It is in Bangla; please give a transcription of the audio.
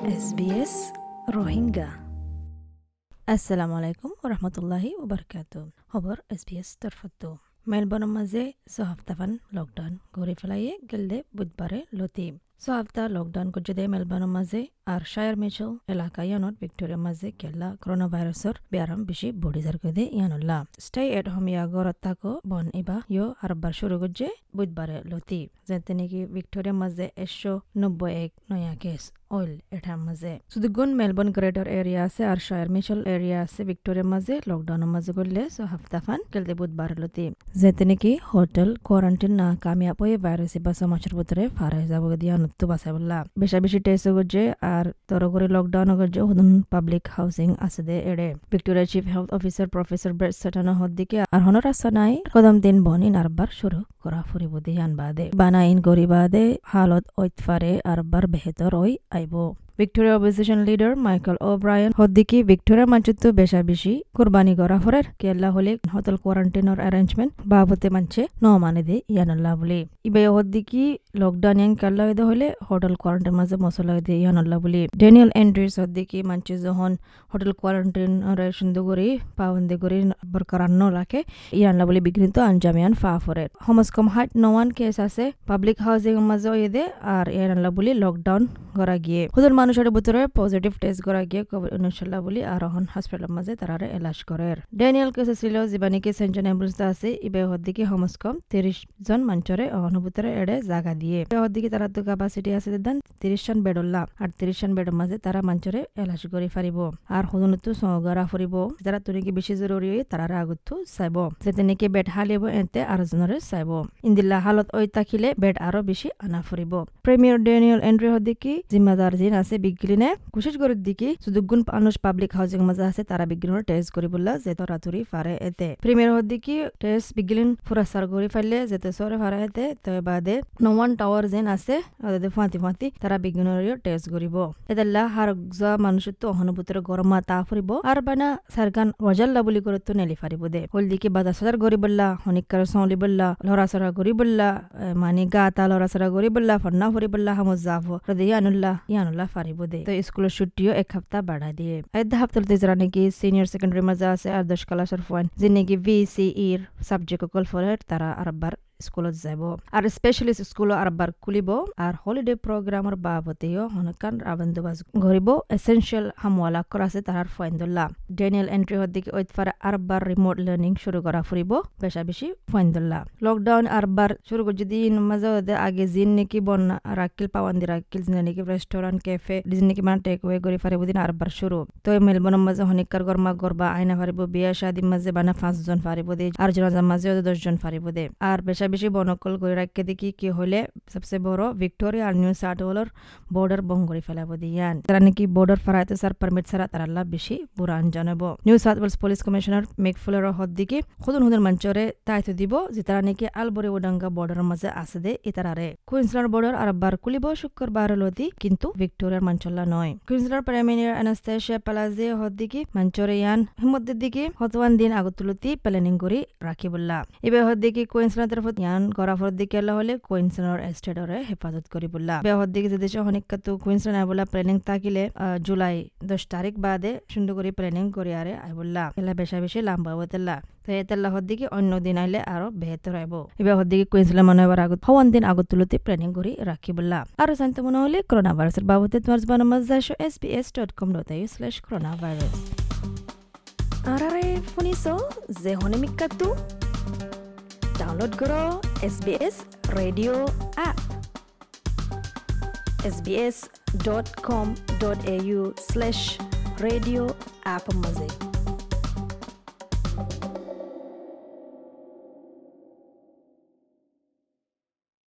SBS ৰোহিঙ্গা আসসালামু আলাইকুম ৰহমতুল্লাহি ওবৰকাত খবৰ এছ বি এছ তৰফতো মেলবৰ্ণৰ মাজে ছহাপ্তাহান লকডাউন ঘূৰি পেলাইয়ে গেলদে বুধবাৰে লতি ছহাপ্তাহ লকডাউন করছে মেলবর্ণৰ মাজে আর শায়ার মিচল এলাকা ইয়ানত ভিক্টোরিয়ার মাঝে কেলা করোনা ভাইরাসর ব্যারাম বেশি বড়ি যার কদে ইয়ানুল্লা স্টে এট হোম ইয়া গরত তাকো বন ইবা ইয়ো আরবার শুরু করছে বুধবারে লতি যেতে নাকি ভিক্টোরিয়ার মাঝে একশো নব্বই এক নয়া কেস অইল এটার মাঝে গুণ মেলবোর্ন গ্রেটার এরিয়া আছে আর শায়ার মিচল এরিয়া আছে ভিক্টোরিয়ার মাঝে লকডাউনের মাঝে করলে সো হাফতাফান কেলতে বুধবার লতি যেতে নাকি হোটেল কোয়ারেন্টাইন না কামিয়াব হয়ে ভাইরাস বা সমাজের ভিতরে ফারাই যাব দিয়া বাসাই বললা বেশা বেশি টেস্ট করছে আর তরগরি লকডাউন করছে, হুদুন পাবলিক হাউসিং আছে দে এড়ে। Victoria chief health officer professor Brett সাটানো হদ দিকে আর হন রাস্তা নাই। কদম দিন বন ইন আরবার শুরু করা ফুরিব দিয়ান বাদে। বানা ইন গরিবাদে হালত ঐতফারে আরবার বেহেতর ওই আইব। Victoria opposition leader Michael O'Brien হদ্দিকি ভিক্টোরিয়ার মানচিত্র বেশা বেশি, কোরবানি করা ফরের, কেল্লা হলে হোটেল কোয়ারেন্টাইনের অ্যারেঞ্জমেন্ট বাবতে মানছে, ন মানে দে ইয়ানুল্লাহ বলি। ইবে হদ্দিকি লকডাউন ইয়ান কেল্লা হইতে হলে হোটেল কোয়ারেন্টাইন মাঝে মশলা দে ইয়ানুল্লাহ বলি ডেনিয়েল এন্ড্রিস হদ্দিকি মানছে যখন হোটেল কোয়ারেন্টাইন সুন্দর করে পাবন্দি করে বরকরার ন রাখে ইয়ানুল্লাহ বলি বিঘ্নিত আঞ্জামিয়ান ফা ফরের সমাজ কম হাট নওয়ান কেস আছে পাবলিক হাউজিং মাঝে দে আর ইয়ানুল্লাহ বলি লকডাউন করা গিয়ে হুদুর মানুষের ভিতরে পজিটিভ টেস্ট করা গিয়ে কোভিড উনিশল্লাহ বলি আর এখন হসপিটালের মাঝে তারা এলাজ করে ডেনিয়েল কেস ছিল জীবানিকে সেন্টন অ্যাম্বুলেন্স আছে ইবে হদ্দিকে সমাজ কম তিরিশ জন মানুষরে অহন ভিতরে এড়ে জাগা দিয়ে। হদ্দিকে তারা তো ক্যাপাসিটি আছে দেন তিরিশ জন বেডল্লা। আর তিরিশ জন বেডের মাঝে তারা মানুষরে এলাজ করে ফারিব। আর হুদুনতো সহগরা ফুরিব। যারা তুনিকে বেশি জরুরি হয় তারা আগতো চাইব। যেতে নাকি বেড হালিব এতে আর জনরে চাইব। ইন্দিল্লা হালত ওই তাকিলে বেড আরও বেশি আনা ফুরিব। প্রেমিয়ার ডেনিয়েল এন্ড্রি হদ্দিকি জিম্মাদার জিন আছে বিজ্ঞানে কোশিশ করে দিকি সুদুগুণ মানুষ পাবলিক হাউজিং মাঝে আছে তারা বিজ্ঞানের টেস্ট করি বললা যে তরাতুরি ফারে এতে। প্রিমিয়ার হদ্দিকি টেস্ট বিজ্ঞান ফুরাসার করে ফেললে যেতে সরে ফারা এতে। তো বাদে নওয়ান টাওয়ার যেন আছে ফাঁতি ফাঁতি তারা বিজ্ঞানের টেস্ট করিব এদাল্লা হার যোৱা মানুষের তো অহনুভূতির গরমা তা ফুরিব আর বানা সারগান রজাল্লা বুলি করে তো নেলি ফারিব দে। হলদিকে বাদা সাজার গরি বললা হনিকার সলি বললা লড়াচড়া গরি বললা মানে গা তা লড়াচড়া গরি বললা ফন্না ফুরি বললা হামো জাফ ইয়ানুল্লাহ ইয়ানুল্লাহ ফারিব দে। তো স্কুলের ছুটিও এক সপ্তাহ বাড়া দিয়ে। আধা হাপ্তাতে যারা নাকি সিনিয়র সেকেন্ডারি মাঝে আছে আর দশ ক্লাসের ফোন যে নাকি ভি সি ইর সাবজেক্ট অকল ফলে তারা আরবার স্কুলত যাব। আর স্পেশালিস্ট স্কুল আরবার খুলিব। আর হলিডে প্রোগ্রামের বাবতেও হনকান বন্দোবাস ঘরিব এসেনশিয়াল হামওয়ালা করা আছে তার ফয়েন্দুল্লাহ ডেনিয়েল এন্ট্রি হদ্দিকে ওইতফার আরবার রিমোট লার্নিং শুরু করা ফুরিব বেশা বেশি ফয়েন্দুল্লাহ লকডাউন আরবার শুরু করে যদি মাঝে আগে জিন নাকি বন রাকিল পাওয়ান্দি রাকিল জিন নাকি রেস্টুরেন্ট ক্যাফে ডিজ নাকি মানে টেক ওয়ে করে ফারিব দিন আরবার শুরু তো মেলবনের মাঝে হনিকার গরমা গরবা আইনা ফারিব বিয়া শাদি মাঝে বানা পাঁচজন ফারিব দে। আর জনাজার মাঝে দশজন ফারিব দে। আর বেশা বেশি বনকল করে রাখতে দেখি কি হলে সবচেয়ে বড় ভিক্টোরিয়া আর নিউ সাউথ ওয়েলর বর্ডার বং করে ফেলাবো দিয়ান। তারা নাকি বর্ডার ফারাইতে স্যার পারমিট ছাড়া তারা আল্লাহ বেশি বুড়ান জানাব। New South Wales police commissioner মেকফুলের হদ দিকে হুদুন হুদুন মঞ্চরে দায়িত্ব দিব যে তারা নাকি আলবরে ওডাঙ্গা বর্ডারের মাঝে আছে দে ইতারারে। কুইন্সল্যান্ড বর্ডার আর বার খুলিব শুক্রবার লতি কিন্তু ভিক্টোরিয়ার মঞ্চল্লা নয়। কুইন্সল্যান্ড প্রাইম মিনিস্টার অ্যানাস্টেশিয়া প্যালাজে হদ দিকে মঞ্চরে ইয়ান। হিমদ্দের দিকে হতওয়ান দিন আগতুলতি প্ল্যানিং করি রাখিবুল্লাহ এবার হদ দিকে কুইন্সল্যান্ড তরফ ইয়ান গরাফর দিকে হলে কুইন্সল্যান্ডর এস্টেটরে হেফাজত করি বললা। বেহর দিকে যে দেশে অনেককাতু কুইন্সল্যান্ড আইবলা প্ল্যানিং থাকিলে জুলাই দশ তারিখ বাদে সুন্দর করে প্ল্যানিং করি আরে আইবুল্লাহ এলা বেশা বেশি লাম্বা হতেলা তো এতেলা দিকে অন্য দিন আইলে আরও বেহতর আইব। এবার দিকে কুইন্সল্যান্ড মনে হবার আগত, হওয়ান দিন আগত তুলতে প্ল্যানিং করি রাখি বললা। আরও জানতে মনে হলে করোনা ভাইরাসের বাবদে তোমার জবান মজা S B S dot com dot U slash corona virus আরে শুনিছ যে হনেমিকাটো download Download gerå SBS Radio app. sbs.com.au slash radio app music.